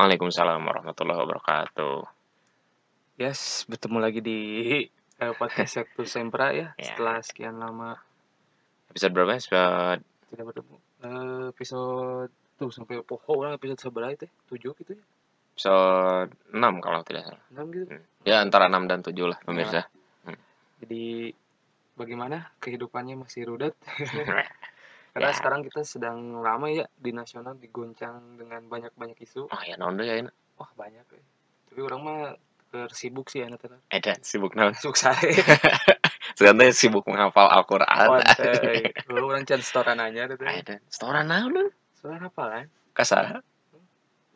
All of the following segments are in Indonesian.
Assalamualaikum warahmatullahi wabarakatuh. Waalaikumsalam warahmatullahi wabarakatuh. Yes, bertemu lagi di uh, podcast Sektu Sempra ya. Ya. Setelah sekian lama Episode berapa? Episode tidak bertemu. Eh, episode tuh sampai poho orang episode seberapa itu? Tujuh gitu ya? episode 6 kalau tidak salah. Enam gitu. Hmm. Ya antara 6 dan 7 lah pemirsa. Jadi bagaimana kehidupannya masih rudet? Karena Ya. sekarang kita sedang ramai ya di nasional digoncang dengan banyak-banyak isu. Oh ya non deh ya ini. Wah banyak ya. Tapi orang mah tersibuk sih anak tenan. Edan sibuk naon. Sibuk saya. Teh sibuk menghafal Al-Qur'an. Lu orang can setoran aja gitu. Edan. Setoran naon lu? Soalnya apa kan? Kasar.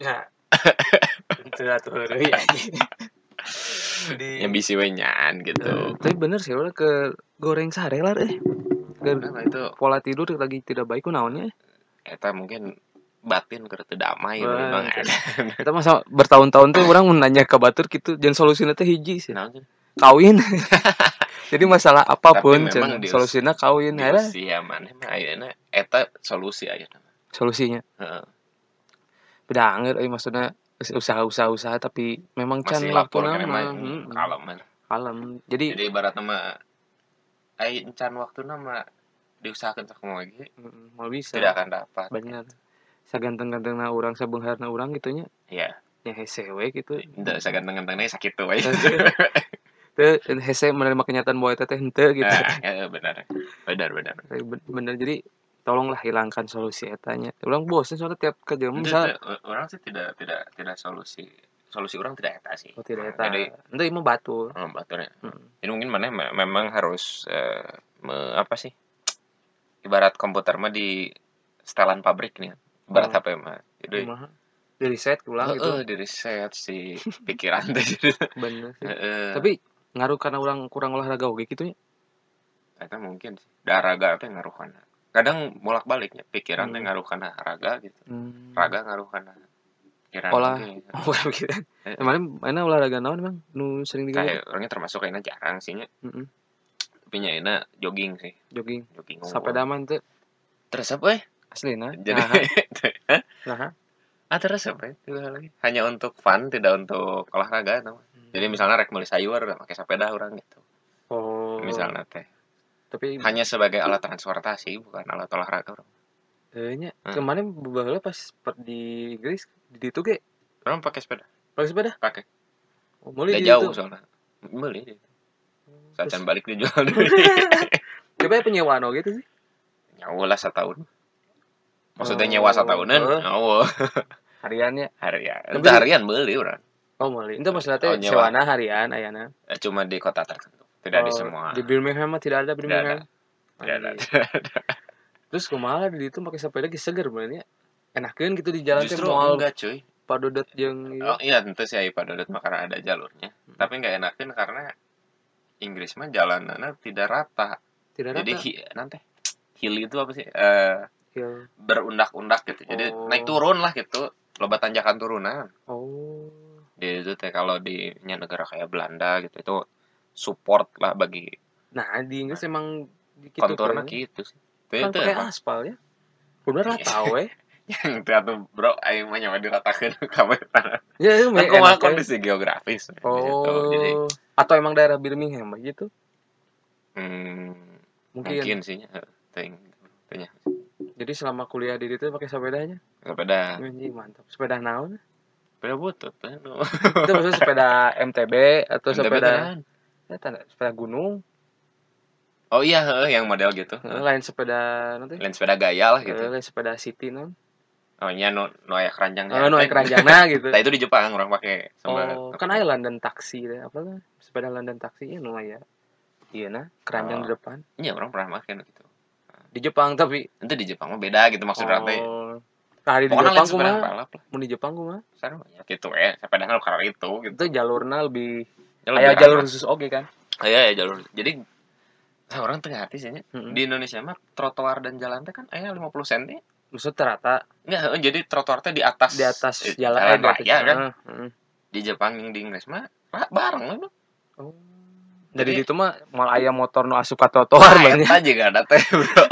Ya. Itu atuh ya. Jadi Yang bisi we nyan Eh, gitu. tapi bener sih orang ke goreng sare lah eh. Ke Kenapa itu? pola tidur lagi tidak baik naonnya. Eta mungkin batin teu damai memang ada. Kita masa bertahun-tahun tuh orang menanya ke batur gitu dan solusinya teh hiji sih. Sih? Kawin. Jadi masalah apa pun Tapi memang cenah, di- solusinya kawin Di ya usia mana ayeuna eta solusi aya. solusinya. Heeh. Anger euy maksudnya usaha-usaha usaha tapi memang can waktu nama emang kalem mah. kalem. Jadi jadi ibarat nama ai encan waktu nama diusahakan sakumaha lagi mm, mau bisa. tidak akan dapat Bener. Saganteng-gantengna urang sabeungharna urang gitu nya. ya Ya hese we gitu. tidak usah ganteng-gantengnya sakit tuh we Teu hese menerima kenyataan bahwa eta teh henteu gitu. Ah, ya, benar benar benar Tapi ben- bener jadi tolonglah hilangkan solusi etanya orang bosan soalnya tiap kerja Itu- misal itu, orang sih tidak tidak tidak solusi solusi orang tidak eta sih oh tidak eta jadi itu emang batur oh, baturnya Hmm. jadi mungkin mana me- memang harus eh, me- apa sih ibarat komputer mah di setelan pabrik nih ibarat Hmm. HP mah jadi di reset ulang gitu Heeh, di reset si pikiran teh jadi bener sih. heeh. tapi ngaruh karena orang kurang olahraga oke gitu ya Eta mungkin sih. Raga teh ngaruh kana. Kadang bolak baliknya pikiran Hmm. ngaruh kana raga gitu. hmm. Raga ngaruh kana pikiran. Olah. oh gitu Eh. kemarin mana olahraga naon emang nu sering digawe Kayak orangnya termasuk kayaknya jarang sih nya. Heeh, Tapi nya euna jogging sih. jogging Jogging. sampai daman tuh Terus apa eh? asli nah Jadi Hah? nah ah terus apa ya? Lagi. Hanya untuk fun tidak untuk olahraga tau. Jadi misalnya rek meuli sayur pakai sepeda orang gitu. oh Misalnya teh. Tapi Hanya sebagai alat transportasi bukan alat olahraga orang. eh, nya, Hmm. kemarin baheula pas per di Inggris di itu ge Orang pakai sepeda. pakai sepeda Pakai. oh, jauh itu. soalnya. Dia. Terus- Sacan balik dijual dulu. Coba penyewaan gitu sih. nyawa lah setahun maksudnya Oh. nyewa setahunan Oh. nyawa Hariannya. harian itu harian beli orang Oh, meuli. Itu maksudnya Oh, sewana harian ayana. Eh, cuma di kota tertentu tidak di Oh, semua Di Birmingham mah tidak ada Birmingham. tidak ada Anjing. Terus kumaha di itu pakai sepeda ge seger benernya. Enakeun gitu di jalan justru moal enggak cuy padodet jeung oh iya tentu sih pada Dodot mah karena ada jalurnya Hmm. tapi nggak enakin karena Inggris mah jalanannya tidak rata tidak jadi rata. hi- nanti hill itu apa sih Eh, Hill. berundak-undak gitu jadi Oh. naik turun lah gitu loba tanjakan turunan Oh. di itu teh kalau di negara kayak Belanda gitu itu support lah bagi Nah, di Inggris emang gitu konturnya gitu sih Kan pakai aspal ya. Bener rata we. yang itu atuh bro aing mah nyawa diratakeun kabeh tanah. Ya, itu Kan enak ya. kondisi geografis di situ. Oh. Jadi Atau emang daerah Birmingham gitu? hmm, Mungkin. mungkin sih nya. Ting. Tanya. Jadi selama kuliah di itu pakai sepedanya? Sepeda. Anjing mantap. Sepeda naon? Sepeda butut. anu. itu maksudnya sepeda MTB atau MTB sepeda tenan. Ya, tanda- sepeda gunung Oh iya, heuh, yang model gitu. Eh, lain sepeda nanti Lain sepeda gaya lah gitu. lain sepeda city non Oh iya, nu nu aya keranjang. oh, nu aya keranjangna gitu Nah, itu di Jepang orang pakai sama oh kan aya London taksi deh apa lah sepeda London taksi ya nu aya iya nah keranjang Oh. di depan Iya, orang pernah pakai gitu. di Jepang tapi Itu di Jepang mah beda gitu maksudnya teh. oh nah di Pokoknya Jepang lah. mun di Jepang kumaha Sarua ya gitu ya, sepeda nu karena itu gitu. itu jalurnya lebih Ya, ramah. jalur khusus oke kan Ah, Iya ya jalur. Jadi orang tengah hati sih nya. Mm-mm. Di Indonesia mah trotoar dan jalan teh kan aya 50 cm. maksud terata Enggak, jadi trotoar teh di atas di atas eh, jalan, jalan eh, atas raya kan. Heeh. Di Jepang yang di Inggris mah bareng lah. oh dari Jadi- itu mah mal aya motor nu asup ka trotoar Nah, banyak eta juga ada teh, Bro.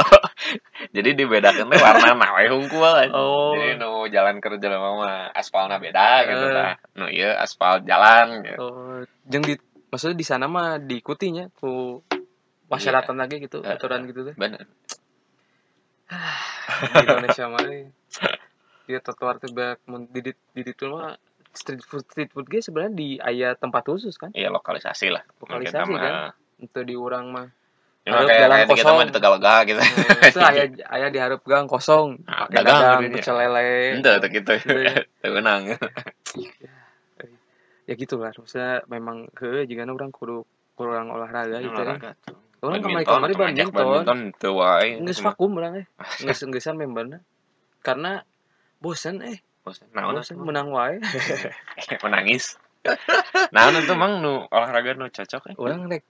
Jadi dibedakan tuh warna nawe hungkul aja. Oh. Jadi nu jalan kerja mah aspalnya beda gitu Eh. lah. Nu iya aspal jalan gitu. Oh, jeung di maksudnya di sana mah diikutinya ku masyarakat lagi gitu, Eh, aturan gitu teh. Bener. Di Indonesia mah eh. dia trotoar teh banyak mun di di di ditu mah street food street food ge sebenarnya di aya tempat khusus kan Iya lokalisasi lah. Lokalisasi, kan? untuk di urang mah Harus kayak kita kosong. mah di Tegalega gitu. itu aya aya diharap gang kosong Nah, pakai dagang dagang pecel lele Ente tuh gitu. Iya. Tuh menang. ya gitu lah maksudnya memang ke jika orang kudu kurang olahraga gitu kan orang atau ngajak badminton badminton tuh wae. nggak vakum orang eh nggak nggak memberna karena bosan eh Bosan. Naon bosan menang wae menangis. Nah, itu emang nu olahraga nu cocok ya. orang rek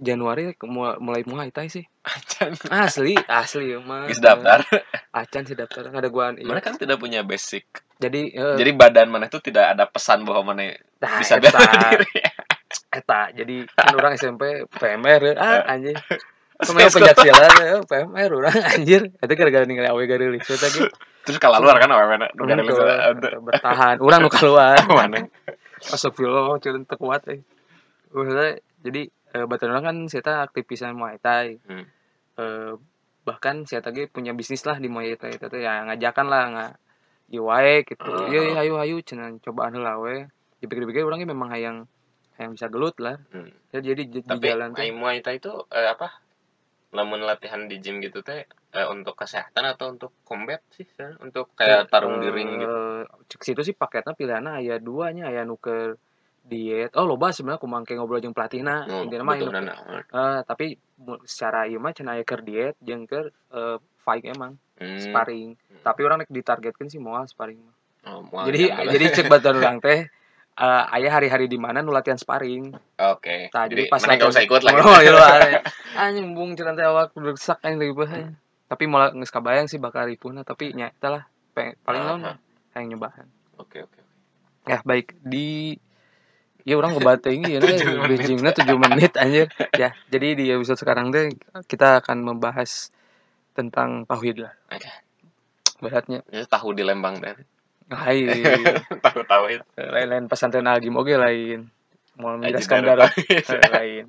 Januari mulai mulai thai sih Acan. asli asli ya mah Geus daftar. acan sih daftar ada gua Mana kan tidak punya basic. jadi eh, Jadi badan mana itu tidak ada pesan bahwa mana nah, bisa eta, bela diri. eta jadi kan orang SMP PMR ah anjing Pemain ya, PMR orang anjir itu gara-gara ningali awe garilis eta ge Terus kalau luar kan apa mana? Bertahan orang nu keluar mana? Astagfirullah, cuman teu kuat eh. Maksudnya, jadi eh, batan orang kan saya aktif pisan Muay Thai. Hmm. Eh, bahkan saya tadi punya bisnis lah di Muay Thai itu ya ngajakan lah nggak ieu wae gitu. Iya iya ayo ayo cenah cobaan heula we. Dipikir-pikir orangnya memang hayang hayang bisa gelut lah. Hmm. Ya, jadi di, di Tapi jalan tuh Muay Thai itu eh, apa? Lamun latihan di gym gitu teh eh, untuk kesehatan atau untuk combat sih? Untuk kayak tarung di ring gitu. Eh, cek situ sih paketnya pilihannya aya duanya aya nuker diet. Oh loba sebenarnya kumangke ngobrol jeung pelatihna. Oh, Intinya mah Eh, tapi secara ieu mah cenah keur diet jeung keur eh, fight emang Hmm. sparring. Hmm. Tapi orang rek ditargetkeun sih moal sparring mah. Oh, Muay jadi Thai. jadi cek baturan orang teh eh, aya hari-hari di mana nu latihan sparring. Oke. Tah, jadi pas nggak latihan- usah ikut lagi. Oh, iya lah. Anjing bung cenah teh awak rusak anjing leuwih bae. Tapi malah geus kabayang sih bakal ripuhna tapi nya lah paling naon Aha. hayang nyobaan. Oke oke. Ya baik di Ya orang ngebatengi ya Tujuh menit. bridgingnya 7 menit anjir. Ya, jadi di episode sekarang teh kita akan membahas tentang tauhid lah. Beratnya tahu di Lembang dan lain. tahu tahu itu. lain pesantren Agim oke lain. Mau miraskan darah tauhid. lain.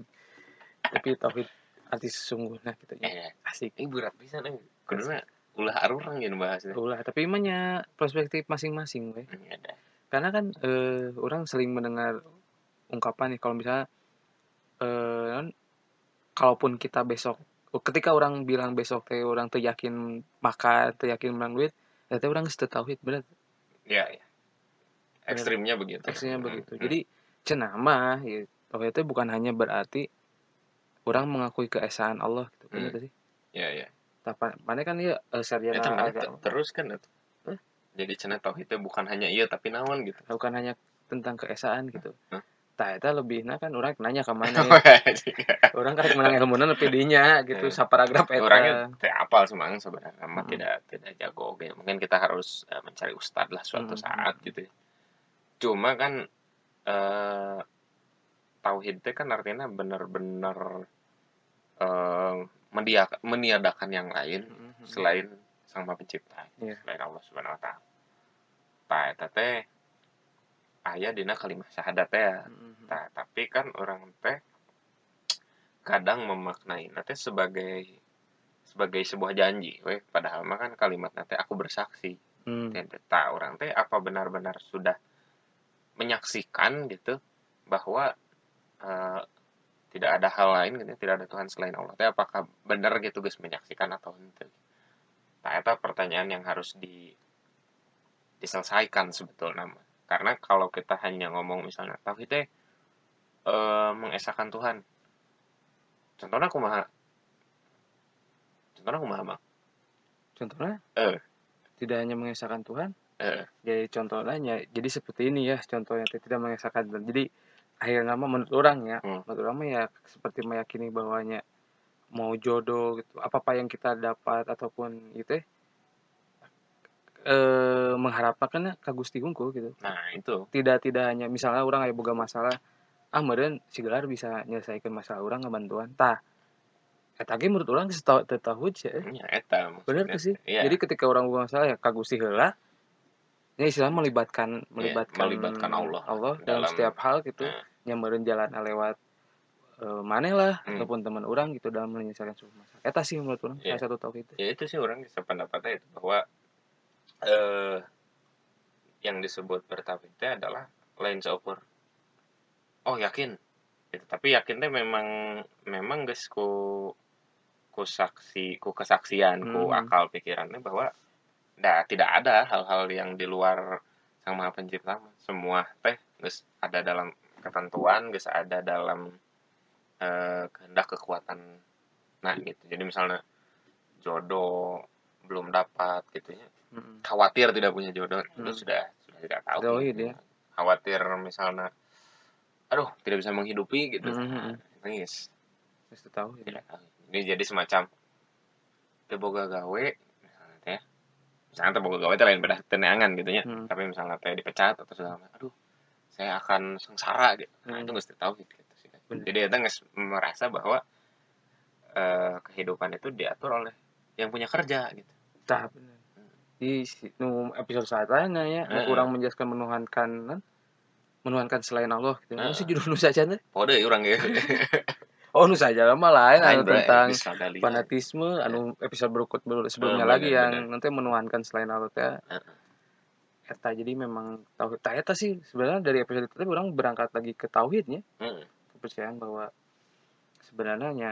Tapi tauhid arti sesungguhnya gitu ya. Eh, Asik. ini berat bisa nih. Karena ulah arurang yang bahasnya. Ulah, tapi emangnya perspektif masing-masing we. Ini ada. Karena kan eh, orang sering mendengar ungkapan nih kalau misalnya eh kan, kalaupun kita besok ketika orang bilang besok teh orang teu yakin makan, teu yakin menang duit, ya teh orang teu tauhid bener Ya ya. Ekstrimnya begitu. teksnya Hmm, begitu. hmm. Jadi cenah mah ya, tauhid itu bukan hanya berarti orang mengakui keesaan Allah gitu. Bener Hmm. sih? ya ya. Tapi mana kan ya eh, sarjana Itu mana agama. te- terus kan itu. Jadi cenah tauhidnya bukan hanya iya tapi naon gitu. bukan hanya tentang keesaan gitu. Tah eta lebihna kan orang nanya ke mana Jika orang karek menang ilmu lebih dinya gitu Eh, saparagraf eta orangnya tidak apal semang sebenarnya Hmm. tidak tidak jago oke mungkin kita harus eh, mencari ustad lah suatu Hmm. saat gitu ya. cuma kan eh tauhid itu kan artinya benar-benar eh mendiak- meniadakan yang lain Mhm. selain sang maha pencipta Iya. selain Allah subhanahu wa taala tah eta teh aya dina kalimat syahadat teh ya Mhm. Tapi kan orang teh kadang memaknai nanti sebagai sebagai sebuah janji, weh. Padahal mah kan kalimat nanti aku bersaksi. Hmm. Tak orang teh apa benar-benar sudah menyaksikan gitu bahwa eh, tidak ada hal lain gitu, tidak ada Tuhan selain Allah. Teh apakah benar gitu guys menyaksikan atau ente? Nah, itu pertanyaan yang harus di diselesaikan sebetulnya. Karena kalau kita hanya ngomong misalnya tauhid teh eh, mengesahkan Tuhan. Contohnya aku mah Contohnya aku mah bang. contohnya Eh. tidak hanya mengesahkan Tuhan Eh, jadi contohnya ya- jadi seperti ini ya contohnya tidak mengesahkan Tuhan jadi akhirnya mah menurut orang ya Hmm. menurut orang ya seperti meyakini bahwanya mau jodoh gitu apa apa yang kita dapat ataupun itu eh eh, mengharapkan ka Gusti Hungkul gitu nah itu. tidak tidak hanya misalnya orang aya boga masalah ah meureun si gelar bisa menyelesaikan masalah orang ngebantuan tah eta ge menurut tau teu tauhid sih eh. nya eta bener tuh sih Iya. jadi ketika orang buang salah ya kagusi heula ya istilah melibatkan melibatkan, melibatkan Allah Allah dalam, dalam- setiap hal gitu Nah. nyamperin jalan lewat eh, maneh lah Hmm. ataupun teman orang gitu dalam menyelesaikan sebuah masalah eta sih menurut orang Iya. salah satu tauhid itu ya itu sih orang sependapatnya itu bahwa eh yang disebut bertauhid itu adalah lain seukur oh yakin gitu. tapi yakinnya memang memang guys ku ku saksi ku kesaksian ku Hmm. akal pikirannya bahwa dah tidak ada hal-hal yang di luar sang maha pencipta semua teh guys ada dalam ketentuan guys ada dalam eh, kehendak kekuatan nah gitu jadi misalnya jodoh belum dapat gitu ya Mm-mm. khawatir tidak punya jodoh itu Hmm. sudah sudah tidak tahu Tauhid ya. khawatir misalnya aduh tidak bisa menghidupi gitu. Mhm. nangis. Tidak tahu ini jadi semacam teboga gawe misalnya teh misalnya teboga gawe itu lain beda teneangan gitu ya. Hmm. tapi misalnya teh dipecat atau segala macam aduh saya akan sengsara gitu. Nah, Hmm. itu nggak tahu gitu sih Bener. jadi kita nggak merasa bahwa eh, kehidupan itu diatur oleh yang punya kerja gitu. Tah bener. Di nu episode saatnya ya Heeh. kurang menjelaskan menuhankan kan menuhankan selain Allah gitu. Apa sih judul nu saja teh Pode orang ya. Oh nu saja mah lain anu tentang fanatisme anu episode berikut ber- sebelumnya Oh, lagi bener, yang nanti menuhankan selain Allah teh Heeh. eta. Jadi memang tauhid tah eta sih sebenarnya dari episode itu orang berangkat lagi ke tauhidnya. Heeh. kepercayaan bahwa sebenarnya nya,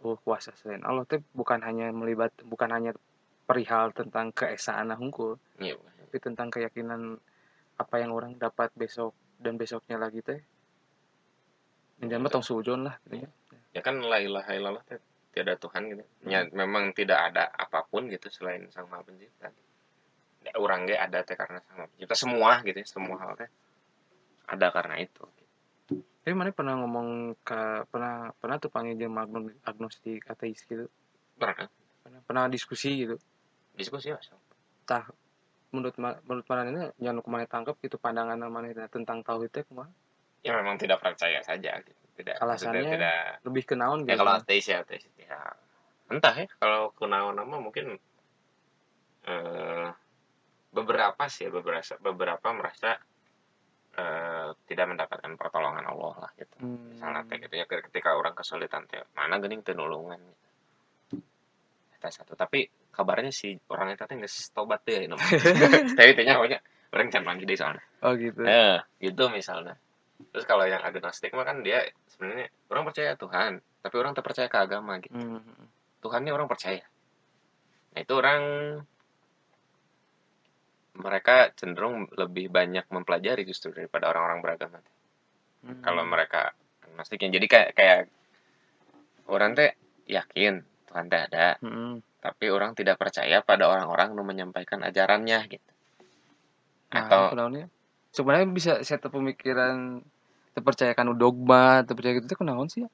oh, kuasa selain Allah teh bukan hanya melibat bukan hanya perihal tentang keesaan hungkul Iya. tapi tentang keyakinan apa yang orang dapat besok dan besoknya lagi teh. Mah tong sujon lah gitu ya. ya kan la ilaha illallah teh tiada Tuhan gitu. Ya memang tidak ada apa pun gitu selain sang maha pencipta. Ya, orang ge ada teh karena sang maha pencipta. Semua gitu ya semua hal teh ada karena itu. Tapi mana pernah ngomong ke pernah pernah tuh panggil dia agno- agnostik ateis gitu. pernah. Pernah, pernah diskusi gitu. diskusi mas. Tah menurut menurut mana ini jangan ke mana tangkap gitu pandangan mana tentang tauhid teh kumaha? ya memang tidak percaya saja gitu tidak Alasannya tidak Lebih ke naon ya gitu. kalau ateis ya ateis ya entah ya kalau kenaon nama mungkin eh beberapa sih beberapa beberapa merasa eh, tidak mendapatkan pertolongan Allah lah gitu Hmm. misalnya teh gitu ya ketika orang kesulitan teh mana gening teu nulungan gitu. Eta satu tapi kabarnya si orang itu teh geus tobat teh ya tapi tanya pokoknya orang can mandi deh soalnya. Oh gitu. eh gitu misalnya. Terus kalau yang agnostik mah kan dia sebenarnya orang percaya Tuhan tapi orang tak percaya ke agama gitu. Hmm. Tuhannya orang percaya. Nah itu orang mereka cenderung lebih banyak mempelajari justru daripada orang-orang beragama. Hmm. kalau mereka agnostiknya jadi kayak kayak orang teh yakin Tuhan teh ada Hmm. tapi orang tidak percaya pada orang-orang yang menyampaikan ajarannya gitu Nah, atau? Sebenarnya bisa set pemikiran terpercayakan dogma, terpercaya gitu teh kunaon sih?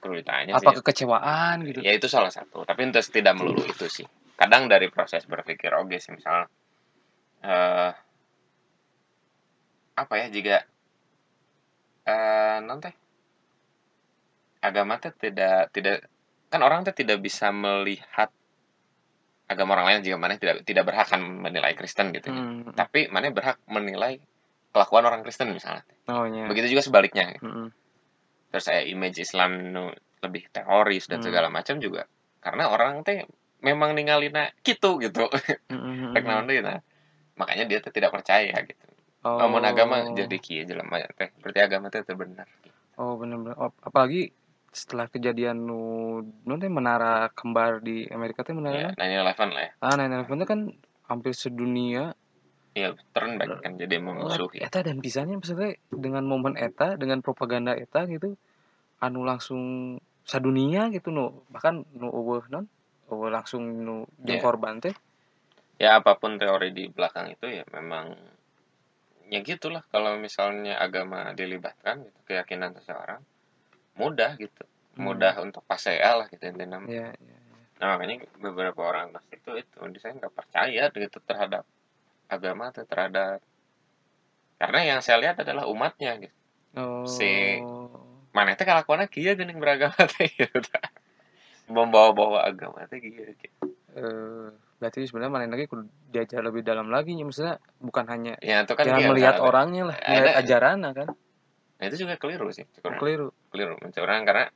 perlu ditanya Apa sih kekecewaan gitu? ya itu salah satu tapi itu tidak melulu itu sih kadang dari proses berpikir oke sih misalnya eh apa ya jika eh non teh agama teh tidak tidak kan orang teh tidak bisa melihat agama orang lain jika mana tidak tidak berhak kan menilai Kristen gitu ya. Hmm. tapi mana berhak menilai kelakuan orang Kristen misalnya Oh iya. begitu juga sebaliknya Hmm. terus saya image Islam nu lebih teroris dan Hmm. segala macam juga karena orang teh memang ninggalina gitu gitu Hmm. deui nah makanya dia teh tidak percaya gitu Oh. Amun agama jadi kieu jelema teh berarti agama teh teu bener Oh benar-benar. Oh, apalagi setelah kejadian nu nu teh menara kembar di Amerika teh menara ya 9/11 lah ya. Ah 9/11 teh kan hampir sedunia. Ya turn back kan jadi memusuhi eta dan pisahnya maksudnya dengan momen eta dengan propaganda eta gitu anu langsung sadunia gitu nu. Bahkan nu eueuh non? Eueuh langsung nu Iya. korban teh. Ya apa pun teori di belakang itu ya memang ya gitulah kalau misalnya agama dilibatkan gitu keyakinan seseorang mudah gitu Hmm. mudah untuk pasea lah gitu intinya ya, ya. Nah makanya beberapa orang agnostik itu itu saya nggak percaya gitu terhadap agama atau terhadap karena yang saya lihat adalah umatnya gitu. Oh. Si- Mana teh kelakuannya kia geuning beragama teh gitu. membawa-bawa agama teh gitu. eh berarti sebenarnya mana lagi kudu diajar lebih dalam lagi ya maksudnya bukan hanya Ya itu kan jangan melihat orangnya lah melihat ajaran kan Nah, itu juga keliru sih. Cukup keliru. Keliru. Orang karena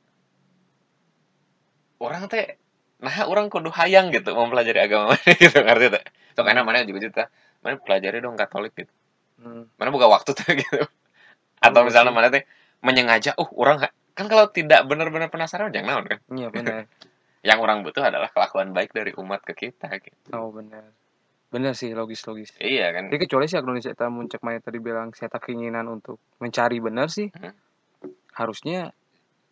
orang teh nah orang kudu hayang gitu mempelajari agama mana gitu ngerti teh? So karena mana juga juta mana pelajari dong katolik gitu. Hmm. mana buka waktu tuh gitu. Atau Iya misalnya mana teh menyengaja uh orang kan kalau tidak benar-benar penasaran jangan naon kan? Iya benar. Yang orang butuh adalah kelakuan baik dari umat ke kita gitu. Oh benar benar sih logis logis iya kan Jadi kecuali sih Indonesia kita muncak Maya tadi bilang saya tak keinginan untuk mencari benar sih Hmm. harusnya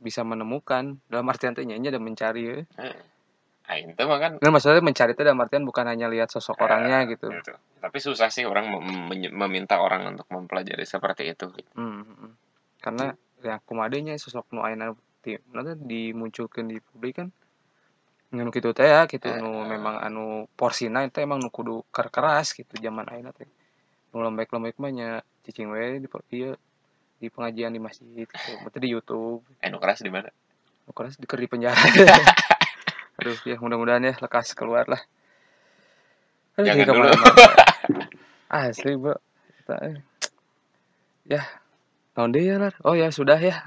bisa menemukan dalam artian tanya ada mencari ya. nah itu mah kan Nah, maksudnya mencari itu dalam artian bukan hanya lihat sosok orangnya gitu. gitu. tapi susah sih orang mem- meminta orang untuk mempelajari seperti itu. Hmm, hmm, hmm. Karena ya kumadenya sosok nu ti nanti dimunculkan di publik kan nganu kitu teh ya gitu nu eh. memang anu porsina itu emang nu kudu ker- keras gitu zaman ayeuna teh. Nu lembek-lembek mah nya cicing we di ieu di pengajian di masjid gitu. Berarti di YouTube. eh nu keras di mana Nu keras di di penjara. Aduh, ya mudah-mudahan ya lekas keluar lah. Aduh, Jangan jadi dulu. Asli, bro. Kita, eh. Ya, tahun deh ya, Lar. Oh ya, sudah ya.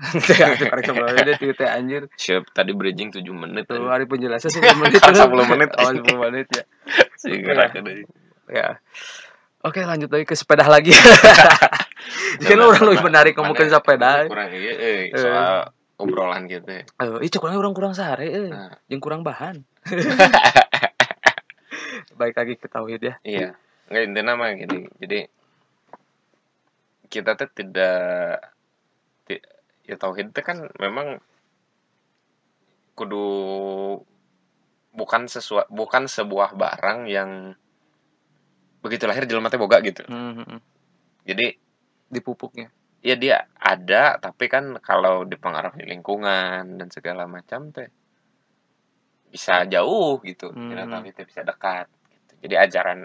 Karek sebelumnya teu teh anjir. Siap tadi bridging 7 menit Tuh, hari penjelasan 10 menit. Kan udah. 10 menit. Oh, 10 menit ya. Sih, Ya. Ya. Oke, lanjut lagi ke sepeda lagi. Jadi kan orang lebih menarik ngomongin sepeda. Kurang iya eh soal obrolan gitu. Eh, ih, cek orang kurang sehari, eh. Nah, Yang kurang bahan. Baik lagi ke tauhid ya. iya. Enggak intinya mah gini. Jadi kita tuh tidak ti- ya tauhid itu kan memang kudu bukan sesuatu bukan sebuah barang yang begitu lahir jelema teh boga gitu. Hmm, hmm, hmm. Jadi Dipupuknya. ya dia ada tapi kan kalau dipengaruhi lingkungan dan segala macam teh bisa jauh gitu Hmm. Kira tahu itu bisa dekat gitu. jadi ajaran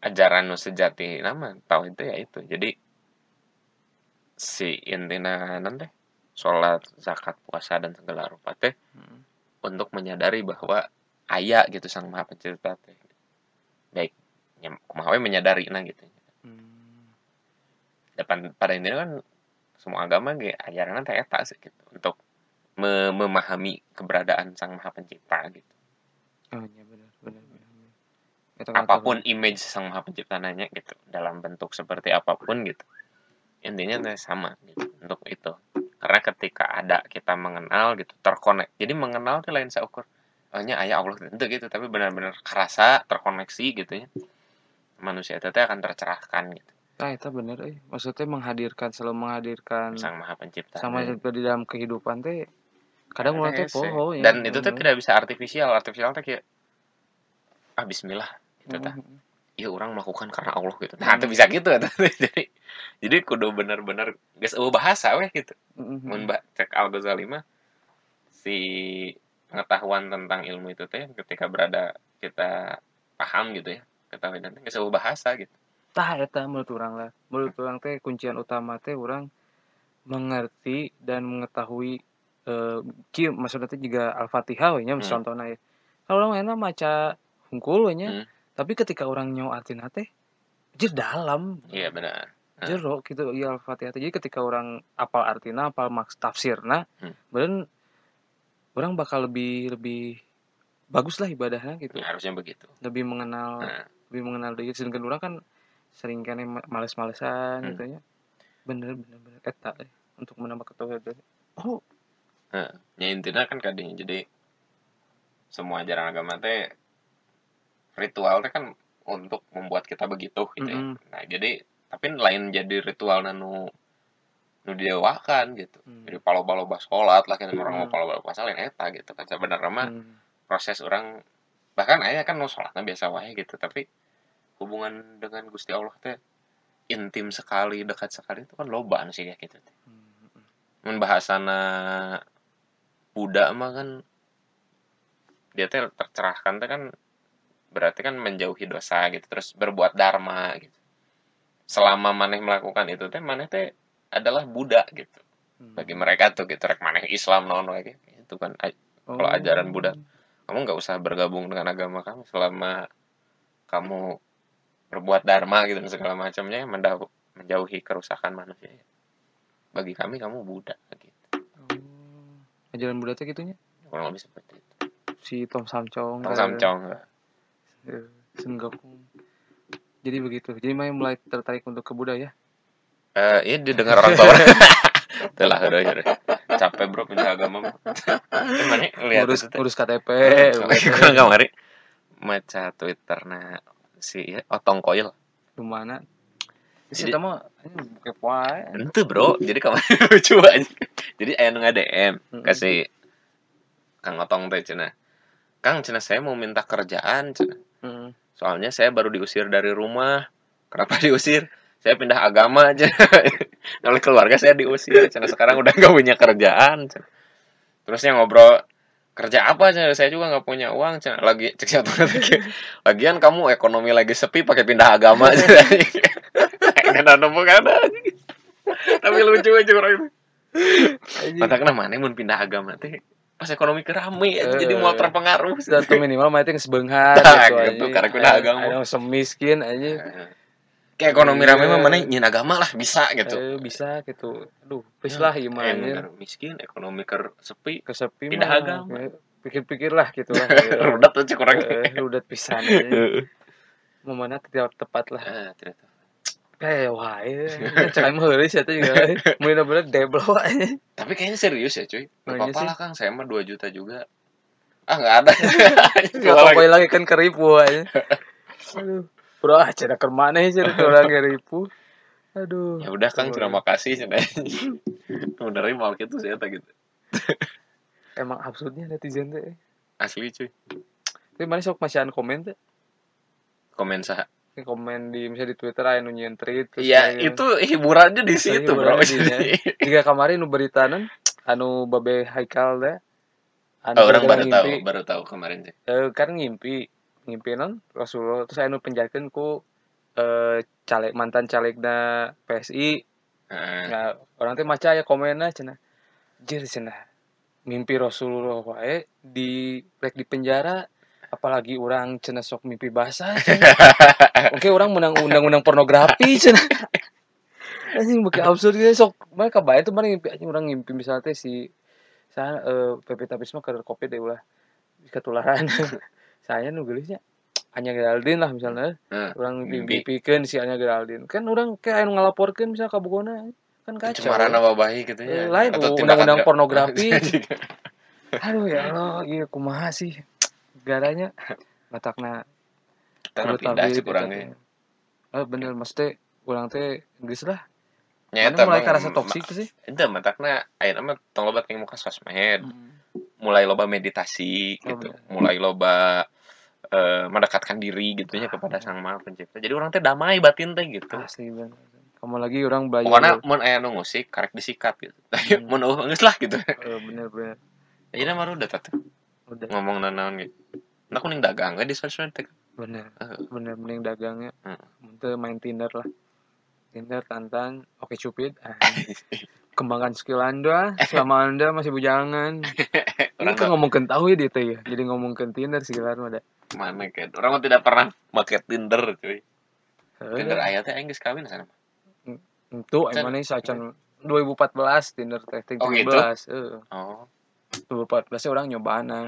ajaran nu sejati nama tahu itu ya itu jadi si intina nanti sholat zakat puasa dan segala rupa teh Hmm. untuk menyadari bahwa ayah gitu sang maha pencipta teh baik kumaha menyadari nah gitu Hmm. depan pada intinya kan semua agama ge ajaran teh eta sih gitu untuk me- memahami keberadaan sang maha pencipta gitu Oh iya benar benar benar. Itu apa pun image sang maha pencipta nanya gitu dalam bentuk seperti apa pun gitu intinya sama gitu untuk itu. Karena ketika ada kita mengenal gitu terkonek jadi mengenal tuh lain seukur. Hanya ayah Allah tentu gitu tapi benar-benar kerasa terkoneksi gitu ya. Manusia itu akan tercerahkan gitu. Nah, itu bener eh. Maksudnya menghadirkan selalu menghadirkan sang maha pencipta. sama Nah, juga di dalam kehidupan teh kadang orang teh poho ya. dan itu tuh tidak bisa artifisial. Artifisial teh kayak ah bismillah gitu tah. Mhm. Iya orang melakukan karena Allah gitu nah itu bisa gitu jadi jadi kudu bener-bener geus eueuh bahasa weh gitu Mhm. mun cek Al Ghazali mah si pengetahuan tentang ilmu itu teh ketika berada kita paham gitu ya ketahui nanti geus eueuh bahasa gitu Tah eta menurut orang lah. Menurut orang teh kuncian utama teh orang mengerti dan mengetahui eh kieu maksudnya teh juga Al-Fatihah we nya Hmm. contohna ya. Kalau orang enak maca hungkul we nya, Hmm. Tapi ketika orang nyau artina teh jadi dalam iya benar Nah. jero gitu iya Al-Fatihah. Jadi ketika orang apal artina, apal maks tafsirna, Hmm. beren orang bakal lebih lebih bagus lah ibadahnya gitu. ya, harusnya begitu Lebih mengenal Nah. lebih mengenal diri sedangkan orang kan sering kan males-malesan Hmm. gitu ya. Bener bener bener eta eh, untuk menambah ketahuan Oh, ya intinya kan kadinya jadi semua ajaran agama teh ritual teh kan untuk membuat kita begitu gitu ya. Mm-mm. Nah, jadi tapi lain jadi ritual nu nu didewakan gitu. Hmm. Jadi palo-palo sholat lah kan orang mau Hmm. palo-palo puasa lain eta gitu kan sebenarnya mah hmm, proses orang bahkan ayah kan mau sholatnya biasa wae gitu tapi hubungan dengan Gusti Allah teh intim sekali dekat sekali itu kan loba sih ya gitu teh. hmm, hmm. mun bahasana Buddha mah kan dia teh tercerahkan teh kan berarti kan menjauhi dosa gitu terus berbuat dharma gitu selama maneh melakukan itu teh maneh teh adalah Buddha gitu Hmm. bagi mereka tuh gitu rek maneh Islam non wae gitu. itu kan ay- kalau ajaran Buddha. kamu nggak usah bergabung dengan agama kamu selama kamu berbuat dharma gitu dan segala macamnya menjauhi kerusakan manusia bagi kami kamu Buddha gitu Oh. ajaran Buddha teh gitunya kurang lebih seperti itu si Tom Samcong eh, Samcong eh, Sengoku jadi begitu. Jadi Mai mulai tertarik untuk ke Buddha ya eh iya didengar orang tua. Itulah udah udah capek bro pindah agama. Eh, mana lihat ngurus itu ngurus KTP Kurang kemari maca Twitter nah si ya, Otong Koil. Ke mana Jadi- Jadi, mah ini kepo ae. Ente bro, jadi kemarin lucu aja. Jadi ayah nu DM kasih Kang Otong teh cina. Kang cina saya mau minta kerjaan cina. Heeh. Soalnya saya baru diusir dari rumah. Kenapa diusir? Saya pindah agama aja. Oleh keluarga saya diusir. Cina sekarang udah nggak punya kerjaan. Terusnya ngobrol kerja apa cina? Saya juga nggak punya uang cina. Lagi cek satu lagi. Lagian kamu ekonomi lagi sepi pakai pindah agama cina. Nggak nemu kan Tapi lucu aja orang itu. Anjing. Matakna mana mun pindah agama teh pas ekonomi kerame Eh. jadi mau terpengaruh. Satu minimal mah itu sebenghar gitu, gitu, karena pindah Aya- agama. yang semiskin aja Kayak ekonomi rame mah mana nyin agama lah bisa gitu. eh, bisa gitu aduh please Ya, lah Eh, gimana negara miskin, ekonomi ker sepi, kesepi Pindah mah, agama. pikir-pikir lah gitu lah rudat aja kurang. eh, rudat pisan aja. mau mana tidak tepat lah Ah, tidak kayak wah ya cakap mah heureus eta juga mun bener deblo aja Tapi kayaknya serius ya cuy. Gak Kayaknya apa-apa sih. lah Kang, saya mah 2 juta juga. Ah nggak ada. Gak apa lagi kan keripu aja. Aduh. Bro, ah, cina ke mana ya cina ke orang keripu. Aduh. ya udah Kang, terima kasih cenah. Bener mau gitu saya tak gitu. Emang absurdnya netizen teh. Asli cuy. Tapi mana sok masihan komen teh? Komen sah. Ini komen di misalnya di Twitter aya nu nyieun tweet terus Iya, aya- itu hiburannya di situ, Bro. Jika kemarin nu beritanan anu babe Haikal teh anu Oh, orang baru gara-gara tahu, baru tahu kemarin sih. eh, kan ngimpi ngimpi non Rasulullah terus anu penjakeun ku eh caleg mantan calegna PSI Heeh. Nah, orang teh maca ya komennya cenah. Jir cenah. Mimpi Rasulullah wae di rek di penjara apalagi orang cenah sok mimpi basah. Oke, orang menang undang-undang pornografi cenah. Anjing beuki absurd gitu sok. Mana kabayan tuh mana ngimpi anjing orang ngimpi misalnya si saya eh PP Tapisma ke Covid deh ulah ketularan. saya nu geulisnya Anya Geraldine lah misalnya Heeh. orang Mimpi. mimpikan si Anya Geraldine kan orang kayak anu ngalaporkeun misalnya ka Bogona kan kacau Pencemaran nama baik gitu ya. lain undang-undang pornografi aduh ya Allah iya kumaha sih garanya matakna Kita nu pindah sih kurangnya. oh bener mesti kurang teh geus lah Nyata mulai Bang, ke rasa toksik sih Itu matakna ayeuna mah tong loba kayak muka sosmed, mulai loba meditasi Oh, gitu. bener. Mulai loba eh, mendekatkan diri gitu ya kepada Sang Maha Pencipta. Jadi orang teh damai batin teh gitu. asli bener kamu lagi orang belajar Pokoknya mun aya nu musik karek disikat gitu. Tapi Hmm. mun eueuh geus lah gitu. Eh, bener bener Ayeuna mah udah tatu udah ngomong nanaon gitu. Nah kuning dagang gak di sosmed teh. bener Eh. bener mending dagangnya Hmm. Main Tinder lah Tinder tantan oke cupid Ah, kembangkan skill anda selama anda masih bujangan ini Orang kan mah ngomongin tahu ya teh ya jadi ngomongin Tinder sih kan ada mana kan. Orang mah tidak pernah make Tinder cuy. Tinder Heeh. aya teh aing geus kawin sana. itu Can- emang ini sacan 2014 Tinder teh teh Oh, gitu? 17 heeh Oh. 2014 -nya orang nyobana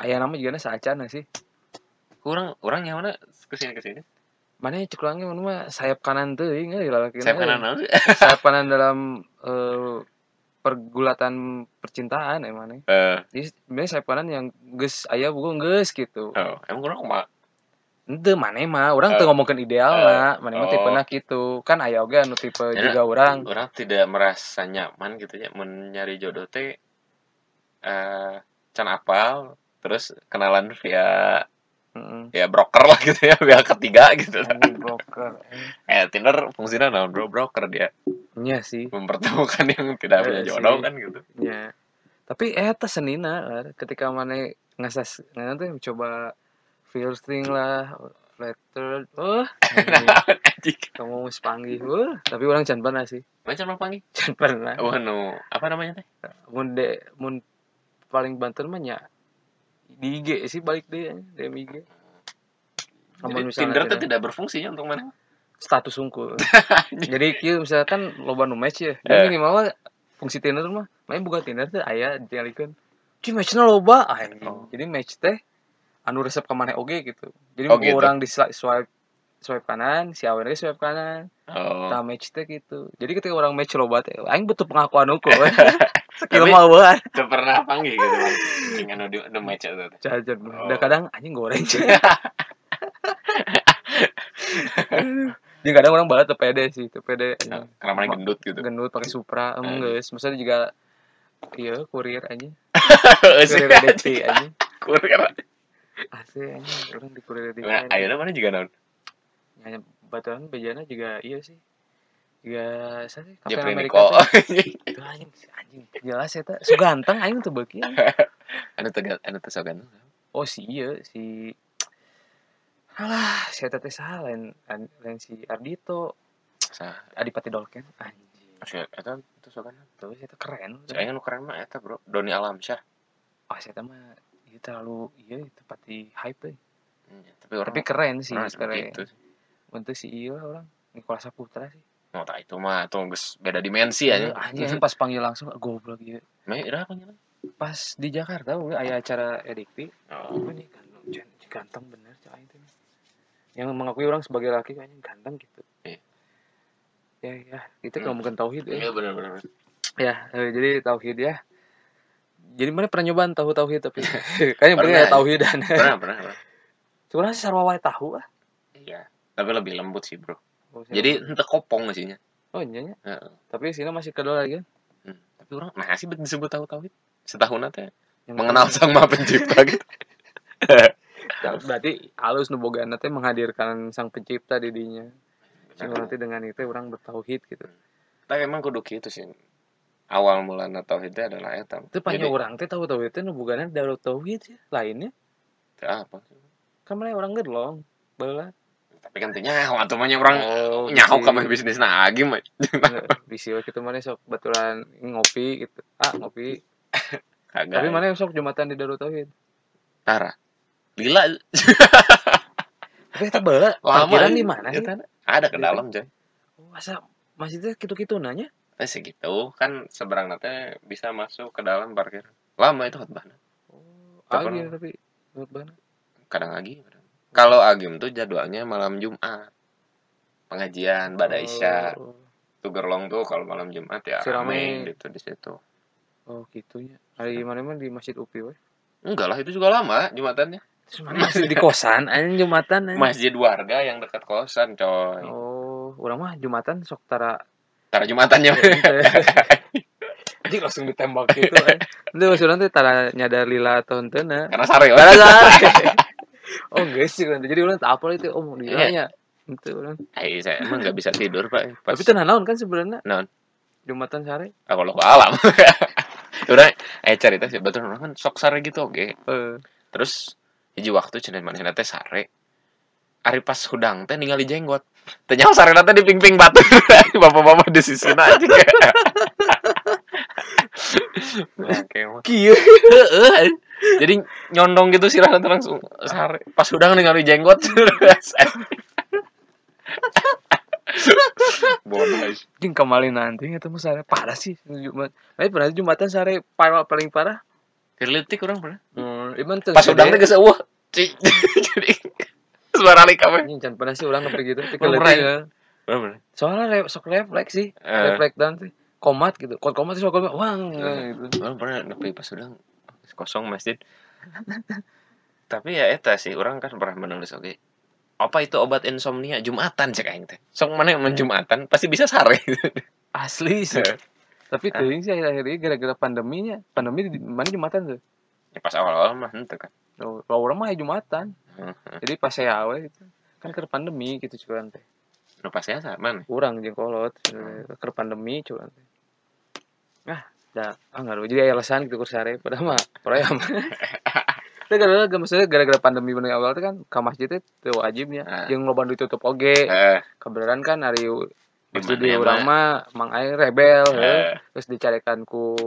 aya nama juga sacan sih Kurang orang yang mana? Ke sini ke sini. mana cek orangnya mana mah? Sayap kanan tuh ingat lalaki Saya kanan naon sayap kanan dalam eh, pergulatan percintaan emang nih Eh, jadi sebenarnya sayap kanan yang ges ayah bukan ges gitu. Oh, emang kurang kumaha? ente mana mah? Orang tuh Eh, ngomongin ideal eh, lah mana mah oh. tipe gitu. Kan ayah oge anu tipe Ya, juga orang. Orang tidak merasa nyaman gitu ya mun nyari jodoh teh eh can apal terus kenalan via Heeh. ya broker lah gitu ya via ketiga gitu. Anjing broker Eh Tinder fungsinya naon bro broker dia Iya sih mempertemukan yang tidak punya Eh, jodoh kan gitu. ya tapi eh tas senina lah ketika mana ngasas nanti coba filtering lah letter oh kamu mesti panggil wah tapi orang can pernah sih Macam apa panggil? can pernah Oh no, apa namanya teh? mun de mun paling banter mah nya di IG sih balik deh DM IG Jadi Namun misalnya Tinder tuh tidak- berfungsinya untuk mana? status unggul jadi kieu misalkan loba nu match ya Eh. jadi minimal mah fungsi Tinder mah main buka Tinder teh aya dialikeun Ci matchna loba anjing. Oh. Jadi match teh anu resep ke mana oge gitu. Jadi Oh, gitu. orang di swi- swipe swipe kanan, si awewe ge swipe kanan. Oh. Tah match teh gitu. Jadi ketika orang match loba teh aing butuh pengakuan hukum. Skill Tapi- mah eueuh. Itu pernah panggil gitu. Dengan udah udah match itu. teh. Jajan. Oh. Udah kadang anjing goreng. Jadi kadang orang balat pede sih, pede. anjing. Karena mana gendut gitu. gendut pakai Supra Hmm. emang guys maksudnya juga iya kurir aja kurir DT aja Kurir. asli aja orang di kurir DT Nah, ayeuna mana juga naon? hanya baturan bejana juga iya sih juga saya sih Nicole. teh. itu anjing anjing jelas ya tak so ganteng aing tuh beuki Anu teu anu teu sogan. oh si iya si alah saya teh salah lain lain si Ardito Sah. Adipati Dolken anjing Asa eta teu sogan. tuh saya keren Saya nu keren mah eta, Bro. Doni Alamsyah. ah saya teh mah iya terlalu iya tepat di hype. Hmm, Tapi orang tapi keren sih keren gitu. untuk si iya orang Nikola Saputra sih Mau tak itu mah tuh beda dimensi aja. Iya, anjing pas panggil langsung goblok gitu Meh ira panggilan. pas di Jakarta we aya acara edikti Oh. apa nih ganteng ganteng bener cah itu yang mengakui orang sebagai laki kayaknya ganteng gitu Iya. ya ya itu Hmm. kalau mungkin tauhid ya Iya benar benar. ya eh, jadi tauhid ya jadi mana pernah nyobaan tahu tauhid tapi kayaknya Pernah, ada tauhidan Pernah pernah. pernah. sebenarnya sarwa tahu ah Iya. Tapi lebih lembut sih, Bro. Oh, Jadi ente kopong sihnya. oh iya nya. Heeh. tapi sini masih kedua lagi kan Hmm. Tapi orang nah sih disebut tahu tauhid. Setahun teh Yang mengenal sang maha pencipta gitu. Ya, berarti halus nu teh menghadirkan sang pencipta di dinya. Sing nanti dengan itu orang bertauhid gitu. Tapi emang kudu gitu sih. Awal mulanya tauhidnya adalah eta. Itu panjang Jadi, orang teh tahu tauhid teh nu bogana tauhid ya. Lainnya teu apa. kan mana orang gedlong. Bala. Tapi kan nyaho atuh mah nya orang Oh, nyaho bisi. ka mah bisnis lagi mah. Bisi we kitu mana sok baturan ngopi gitu. Ah, ngopi. Kagak. Tapi mana sok jumatan di Darut Tauhid. Tara. Lila Tapi kita bala lama parkiran di mana sih? Ada ke dalam, coy. Oh, Masa masih teh kitu-kitu nanya? Eh segitu kan seberang teh bisa masuk ke dalam parkir. Lama itu khotbah. Oh, agi pernah. tapi bana. Kadang lagi. Kalau Agim tuh jadwalnya malam Jumat. Pengajian pada Isya. Oh, Tuh gerlong tuh kalau malam Jumat ya rame. gitu di situ. oh gitunya. Hari mana mana di Masjid UPI we. Enggak lah itu juga lama Jumatannya. Masih di kosan anjing Jumatan anjing. Masjid warga yang dekat kosan, coy. Oh, orang mah Jumatan sok tara Tara Jumatannya. Jadi langsung ditembak gitu kan. Itu maksudnya tara nyadar lila atau henteu Karena sare we. sare. Oh, guys sih kan. Jadi orang tak apa itu oh mau dilanya. Itu orang. Eh, saya emang nggak bisa tidur, Pak. Pas Tapi itu naon kan sebenarnya. Naon? Jumatan sare. aku lo alam. Udah, eh cerita sih betul kan sok sare gitu oke. Eh, Terus hiji waktu cenah mana teh sare. Ari pas hudang teh ningali jenggot. Teh nyaho sare teh di ping-ping batu. Bapak-bapak di sisina aja. Oke, mah. kieu. Heeh. Jadi nyondong gitu sih langsung sare. Pas hudang ningali jenggot. Bodoh. Jeung kembali nanti eta mah sare parah sih Jumat. Tapi pernah Jumatan sare parah paling parah. Kerlitik orang pernah. Hmm, iman tuh. Pas hudang teh geus eueuh. Jadi suara alik kabeh. Ini can pernah sih orang ngepik gitu. Pernah ya. Soalnya re, sok refleks sih. Eh. Refleks dan sih. Komat gitu. Kot komat sih komat. Wang gitu. Orang pernah nepi pas udah kosong masjid. Tapi ya eta sih orang kan pernah menulis oke. Apa itu obat insomnia Jumatan cek aing teh. Sok mana yang Jumatan pasti bisa sare. Asli sih. Eh. Tapi teuing sih akhir-akhir ini gara-gara pandeminya. Pandemi di mana Jumatan tuh? ya pas awal-awal mah henteu kan. Oh, Kalau orang mah ya Jumatan. Jadi pas saya awal gitu. Kan ke pandemi gitu cuman teh. Nu pas ya mana? Kurang jeung kolot ke pandemi cuman teh. Nah, dah ah ngaruh. Jadi aya alasan gitu kursare padahal mah proyam. Tapi gara-gara maksudnya gara-gara pandemi bener awal teh kan ke masjid teu wajibnya. Ah. Jeung loba ditutup oge. Eh, Kebenaran kan hari masjid Di mana urang mah? mang aing rebel eh, terus dicarikan ku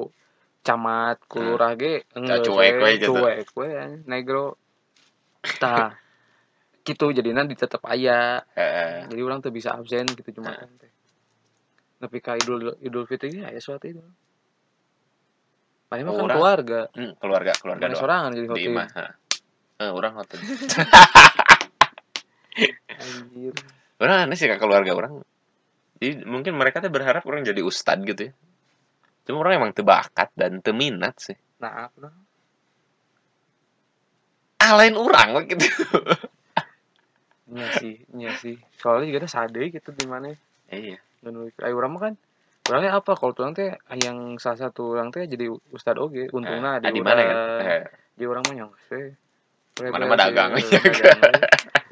camat kulurah ge enggak cuek we gitu. cuek we negro tah gitu jadinya ditetep aya Heeh. jadi orang tuh bisa absen gitu cuma Nah. teh tapi ka idul idul fitri ya ya suatu itu Paling mah kan Orang- keluarga. Hmm, keluarga keluarga Mana doang. sorangan jadi di hotel imah heeh. Eh, orang hotel anjir. Orang aneh sih ke keluarga orang. Jadi mungkin mereka tuh berharap orang jadi ustad gitu ya. Cuma orang emang tebakat dan teminat sih. Nah apa? Dong ah lain orang we gitu iya sih iya sih. Soalnya juga ada sade gitu di mana iya. Dan ayo orang mah kan orangnya apa kalau tuh teh yang salah satu orang teh jadi ustad oge untungnya Ah, di mana kan Eh, di orang mah yang sih Mana mah dagang, ya.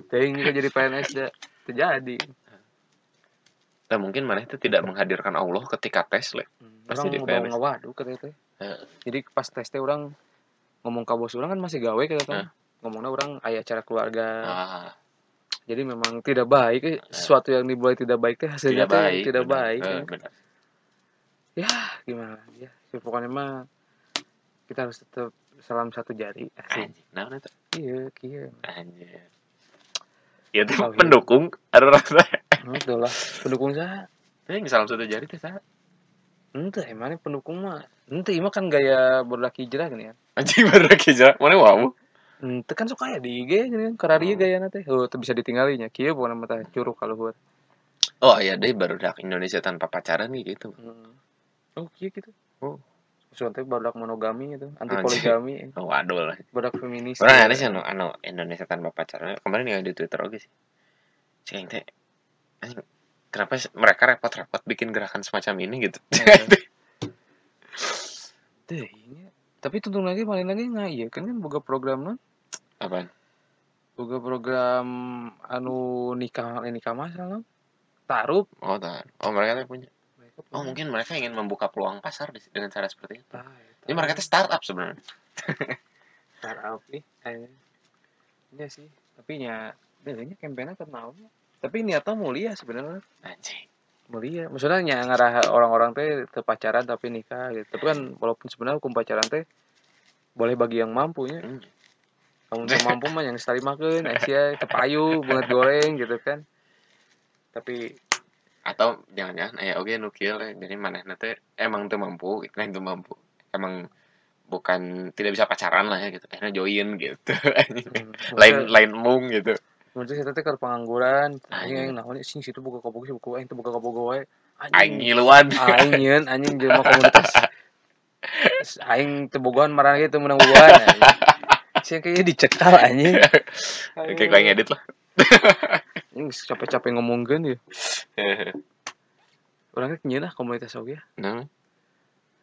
Teuing jadi PNS dah terjadi nah mungkin mana itu tidak menghadirkan Allah ketika tes le Hmm, Pasti orang di PNS. ngawadu katanya teh Heeh. jadi pas tes teh orang ngomong ke bos orang kan masih gawe kata Heeh. ngomongnya orang ayah acara keluarga ah, jadi memang tidak baik eh. sesuatu yang dimulai tidak baik teh hasilnya tidak baik tidak benar. baik Eh, ya. benar. Ya gimana ya? Ya, pokoknya mah kita harus tetap salam satu jari asik. Nah itu iya iya. Anjing. Ya tuh Oh, pendukung ada rasa. Nah, itu lah. Pendukung saya eh salam satu jari tuh sah ente emangnya pendukung mah. Ente mah kan gaya berlaki hijrah kan ya. Anjing baru kerja mana wow ente kan suka ya di IG kan karena dia Oh. gaya nanti. Oh tuh bisa ditinggalinya kia bukan mata curug kalau buat. Oh iya deh baru dak Indonesia tanpa pacaran nih gitu. Hmm. Oh iya gitu Oh. Soalnya badak monogami itu anti poligami oh waduh lah badak feminis Orang ada sih anu, anu Indonesia tanpa pacaran. Kemarin yang di Twitter oke sih. Yang teh. Kenapa mereka repot-repot bikin gerakan semacam ini gitu? Deh, iya. Tapi tuntung lagi paling lagi nggak iya kan kan boga program non Apaan? boga program anu nikah nikah masal non taruh Oh, tahan. Oh, mereka punya. Oh, mungkin mereka ingin membuka peluang pasar dengan cara seperti itu. Tah, Ini mereka teh startup sebenarnya. startup nih eh. Iya sih tapi nya ini kampanye kenalnya tapi niatnya mulia sebenarnya. Anjing. mulia maksudnya nya ngarah orang-orang teh teu pacaran tapi nikah gitu. Tapi kan walaupun sebenarnya hukum pacaran teh boleh bagi yang mampu ya Hmm. kamu mampu mah yang sekali makan Asia tepayu banget goreng gitu kan. Tapi Atau jangan-jangan eh oke nukil jadi mana teh emang tuh mampu, lain tuh mampu. Emang bukan tidak bisa pacaran lah ya gitu. Eh join gitu. Anjing. hmm, lain lain mung gitu. Maksudnya kita teh keur pengangguran, Anjing. anjing naon sih situ buka kobogo sih buka aing teu buka kobogo wae. Aing ngiluan. aing nyeun anjing jelema komunitas. Aing teu bogohan marana ge teu meunang bogohan. anjing. Sih kayaknya dicekal anjing. Oke, kau yang edit lah. Anjing capek-capek ngomongkeun ya. Nyeun lah komunitas oge. Nah,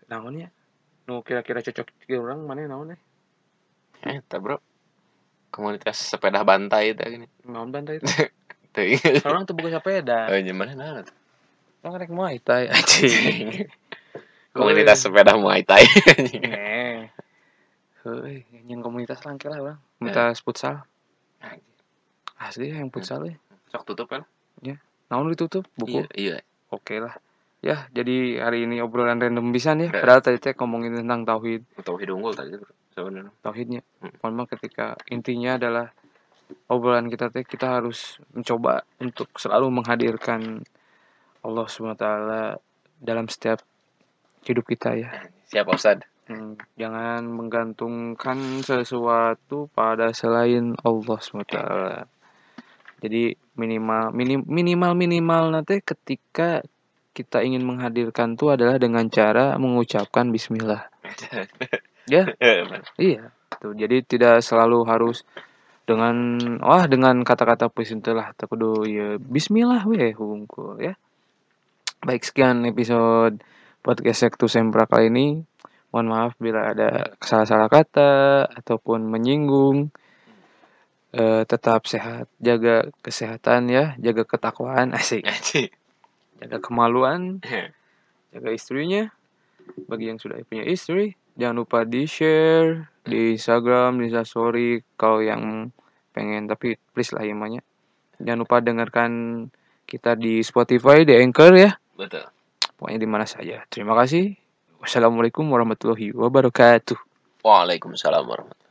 Naon ya? Nu kira-kira cocok ke urang mana naon ya? eh, tak bro. Komunitas sepeda bantai itu gini. Naon bantai itu? Tuh, Orang teu boga sepeda. oh, gimana nah? tuh? Orang rek Muay Thai anjing. Komunitas sepeda Muay Thai. Eh. Heuy, nyen komunitas langke lah urang. Komunitas futsal. Asli yang futsal ya. Sok tutup kan? Naon ditutup buku? Iya, iya. Oke lah. Ya, jadi hari ini obrolan random bisa ya. Ya. Padahal tadi teh ngomongin tentang tauhid, Tauhid unggul tadi. Sebenarnya. tauhidnya. Hmm. Memang ketika intinya adalah obrolan kita teh kita harus mencoba untuk selalu menghadirkan Allah SWT dalam setiap hidup kita ya. Siapa Ustad? Hmm, jangan menggantungkan sesuatu pada selain Allah SWT. Jadi minimal minim, minimal minimal nanti ketika kita ingin menghadirkan itu adalah dengan cara mengucapkan Bismillah. Ya, iya. Tuh, jadi tidak selalu harus dengan wah dengan kata-kata puisin lah tak kudu ya Bismillah weh hungkul ya. Baik sekian episode podcast Sektu Sempra kali ini. Mohon maaf bila ada salah-salah kata ataupun menyinggung. Eh, tetap sehat, jaga kesehatan ya, jaga ketakwaan, asik, Anjing. jaga kemaluan, jaga istrinya. Bagi yang sudah punya istri, jangan lupa di share di Instagram, di Story kalau yang pengen tapi please lah imanya. Jangan lupa dengarkan kita di Spotify, di Anchor ya. Betul. Pokoknya di mana saja. Terima kasih. Wassalamualaikum warahmatullahi wabarakatuh. Waalaikumsalam warahmatullahi